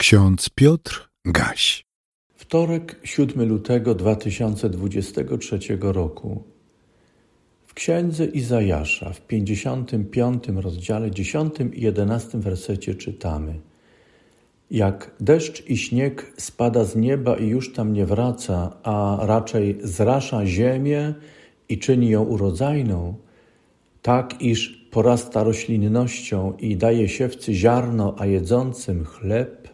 Ksiądz Piotr Gaś. Wtorek, 7 lutego 2023 roku. W księdze Izajasza w 55 rozdziale 10 i 11 wersecie czytamy: Jak deszcz i śnieg spada z nieba i już tam nie wraca, a raczej zrasza ziemię i czyni ją urodzajną, tak iż porasta roślinnością i daje siewcy ziarno, a jedzącym chleb,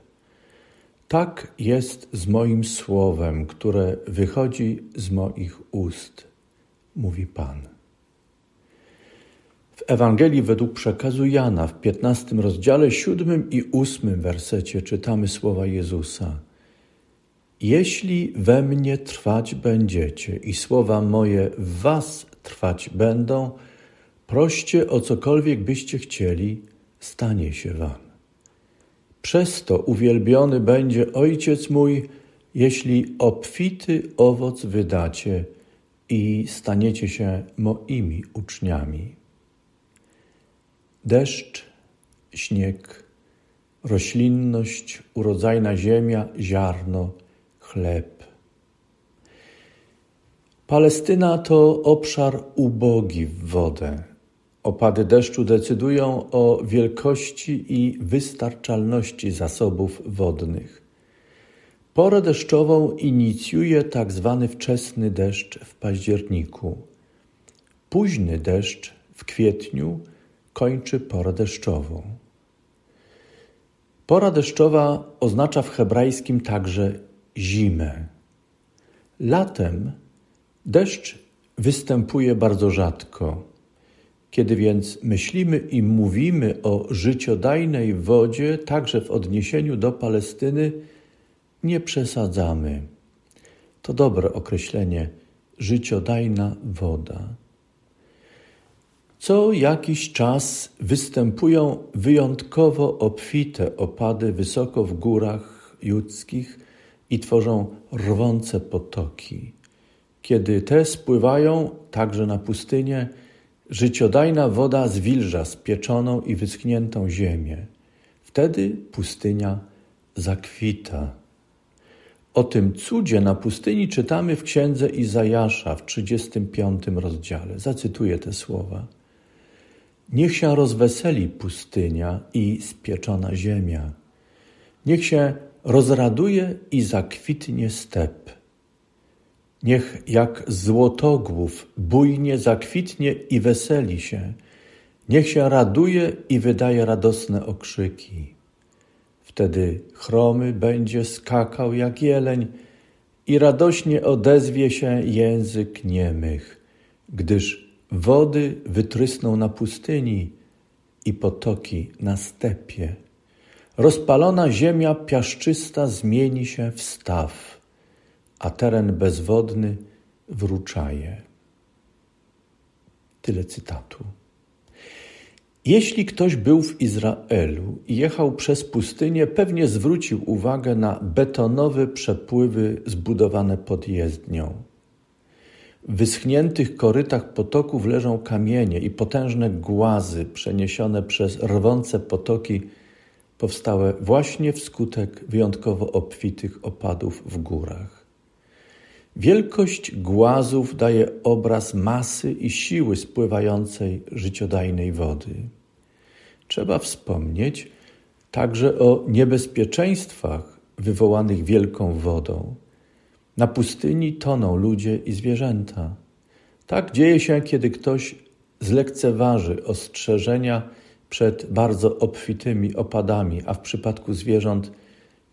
tak jest z moim słowem, które wychodzi z moich ust, mówi Pan. W Ewangelii według przekazu Jana w 15 rozdziale 7 i 8 wersecie czytamy słowa Jezusa. Jeśli we mnie trwać będziecie i słowa moje w was trwać będą, proście o cokolwiek byście chcieli, stanie się wam. Przez to uwielbiony będzie Ojciec mój, jeśli obfity owoc wydacie i staniecie się moimi uczniami. Deszcz, śnieg, roślinność, urodzajna ziemia, ziarno, chleb. Palestyna to obszar ubogi w wodę Opady deszczu decydują o wielkości i wystarczalności zasobów wodnych. Porę deszczową inicjuje tak zwany wczesny deszcz w październiku. Późny deszcz w kwietniu kończy porę deszczową. Pora deszczowa oznacza w hebrajskim także zimę. Latem deszcz występuje bardzo rzadko. Kiedy więc myślimy i mówimy o życiodajnej wodzie, także w odniesieniu do Palestyny, nie przesadzamy. To dobre określenie życiodajna woda. Co jakiś czas występują wyjątkowo obfite opady wysoko w górach judzkich i tworzą rwące potoki. Kiedy te spływają także na pustynię, Życiodajna woda zwilża spieczoną i wyschniętą ziemię. Wtedy pustynia zakwita. O tym cudzie na pustyni czytamy w księdze Izajasza w 35 rozdziale. Zacytuję te słowa. Niech się rozweseli pustynia i spieczona ziemia. Niech się rozraduje i zakwitnie step. Niech jak złotogłów bujnie zakwitnie i weseli się, niech się raduje i wydaje radosne okrzyki. Wtedy chromy będzie skakał jak jeleń i radośnie odezwie się język niemych, gdyż wody wytrysną na pustyni i potoki na stepie. Rozpalona ziemia piaszczysta zmieni się w staw a teren bezwodny wróczaje. Tyle cytatu. Jeśli ktoś był w Izraelu i jechał przez pustynię, pewnie zwrócił uwagę na betonowe przepływy zbudowane pod jezdnią. W wyschniętych korytach potoków leżą kamienie i potężne głazy przeniesione przez rwące potoki, powstałe właśnie wskutek wyjątkowo obfitych opadów w górach. Wielkość głazów daje obraz masy i siły spływającej życiodajnej wody. Trzeba wspomnieć także o niebezpieczeństwach wywołanych wielką wodą. Na pustyni toną ludzie i zwierzęta. Tak dzieje się, kiedy ktoś zlekceważy ostrzeżenia przed bardzo obfitymi opadami, a w przypadku zwierząt,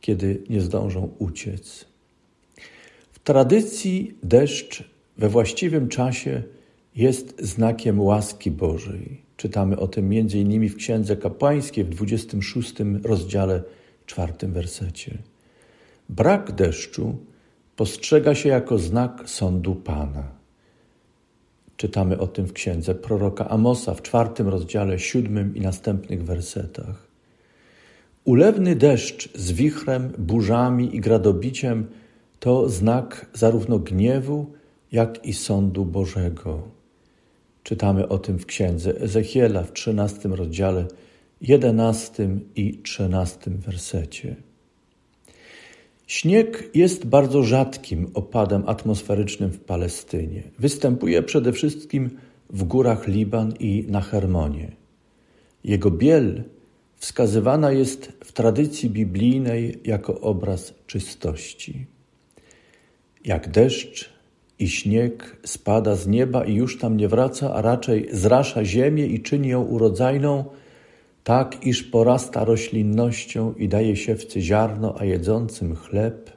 kiedy nie zdążą uciec tradycji deszcz we właściwym czasie jest znakiem łaski Bożej. Czytamy o tym m.in. w Księdze Kapłańskiej w 26 rozdziale, czwartym wersecie. Brak deszczu postrzega się jako znak sądu Pana. Czytamy o tym w księdze proroka Amosa w czwartym rozdziale, siódmym i następnych wersetach. Ulewny deszcz z wichrem, burzami i gradobiciem to znak zarówno gniewu, jak i sądu Bożego. Czytamy o tym w księdze Ezechiela w 13 rozdziale, 11 i 13 wersecie. Śnieg jest bardzo rzadkim opadem atmosferycznym w Palestynie. Występuje przede wszystkim w górach Liban i na Hermonie. Jego biel wskazywana jest w tradycji biblijnej jako obraz czystości. Jak deszcz i śnieg spada z nieba i już tam nie wraca, a raczej zrasza ziemię i czyni ją urodzajną, tak iż porasta roślinnością i daje siewcy ziarno, a jedzącym chleb,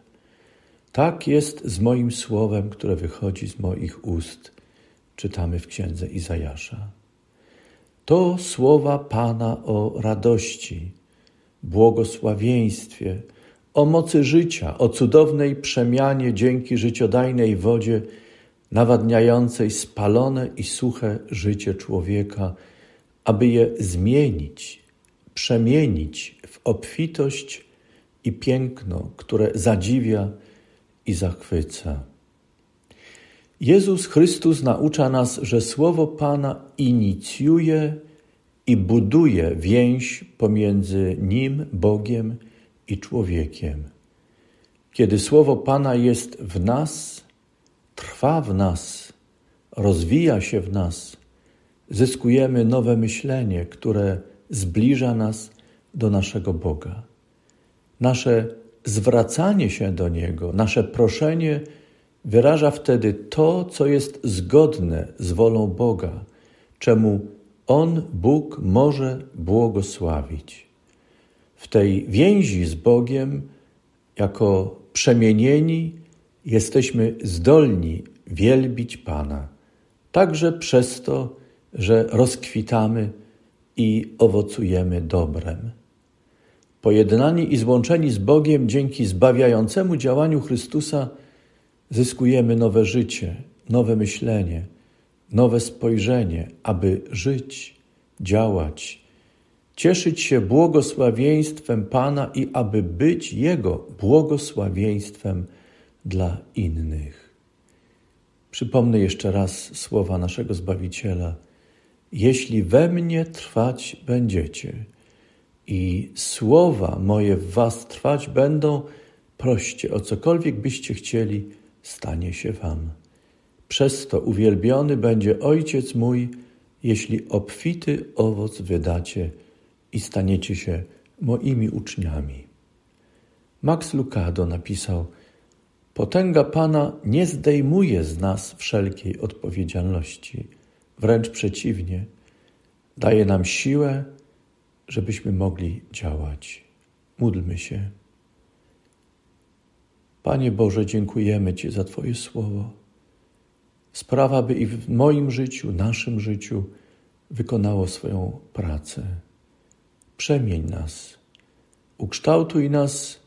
tak jest z moim słowem, które wychodzi z moich ust, czytamy w księdze Izajasza. To słowa Pana o radości, błogosławieństwie, o mocy życia, o cudownej przemianie dzięki życiodajnej wodzie, nawadniającej spalone i suche życie człowieka, aby je zmienić, przemienić w obfitość i piękno, które zadziwia i zachwyca. Jezus Chrystus naucza nas, że Słowo Pana inicjuje i buduje więź pomiędzy Nim, Bogiem i człowiekiem. Kiedy Słowo Pana jest w nas, trwa w nas, rozwija się w nas, zyskujemy nowe myślenie, które zbliża nas do naszego Boga. Nasze zwracanie się do Niego, nasze proszenie wyraża wtedy to, co jest zgodne z wolą Boga, czemu On, Bóg, może błogosławić. W tej więzi z Bogiem, jako przemienieni, jesteśmy zdolni wielbić Pana, także przez to, że rozkwitamy i owocujemy dobrem. Pojednani i złączeni z Bogiem dzięki zbawiającemu działaniu Chrystusa, zyskujemy nowe życie, nowe myślenie, nowe spojrzenie, aby żyć, działać, cieszyć się błogosławieństwem Pana i aby być Jego błogosławieństwem dla innych. Przypomnę jeszcze raz słowa naszego Zbawiciela. Jeśli we mnie trwać będziecie i słowa moje w was trwać będą, proście o cokolwiek byście chcieli, stanie się wam. Przez to uwielbiony będzie Ojciec mój, jeśli obfity owoc wydacie i staniecie się moimi uczniami. Max Lucado napisał: Potęga Pana nie zdejmuje z nas wszelkiej odpowiedzialności, wręcz przeciwnie, daje nam siłę, żebyśmy mogli działać. Módlmy się. Panie Boże, dziękujemy Ci za Twoje słowo. Sprawa, by i w moim życiu, naszym życiu wykonało swoją pracę. Przemień nas, ukształtuj nas,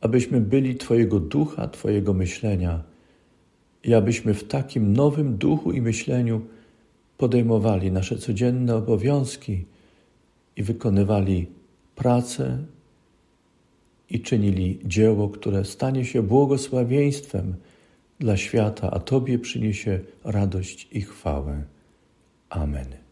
abyśmy byli Twojego ducha, Twojego myślenia i abyśmy w takim nowym duchu i myśleniu podejmowali nasze codzienne obowiązki i wykonywali pracę i czynili dzieło, które stanie się błogosławieństwem dla świata, a Tobie przyniesie radość i chwałę. Amen.